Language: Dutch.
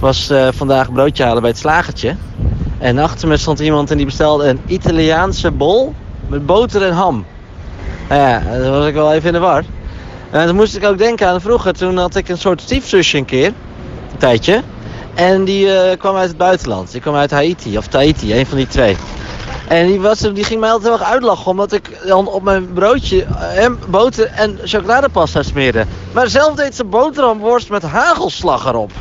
Ik was uh, vandaag broodje halen bij het slagertje. En achter me stond iemand en die bestelde een Italiaanse bol met boter en ham. Nou ja, eh, dat was ik wel even in de war. En toen moest ik ook denken aan vroeger. Toen had ik een soort stiefzusje een keer. Een tijdje. En die uh, kwam uit het buitenland. Die kwam uit Haiti of Tahiti, een van die twee. En die, was, die ging mij altijd heel erg uitlachen omdat ik dan op mijn broodje hem, boter en chocoladepasta smeerde. Maar zelf deed ze boterhamworst met hagelslag erop.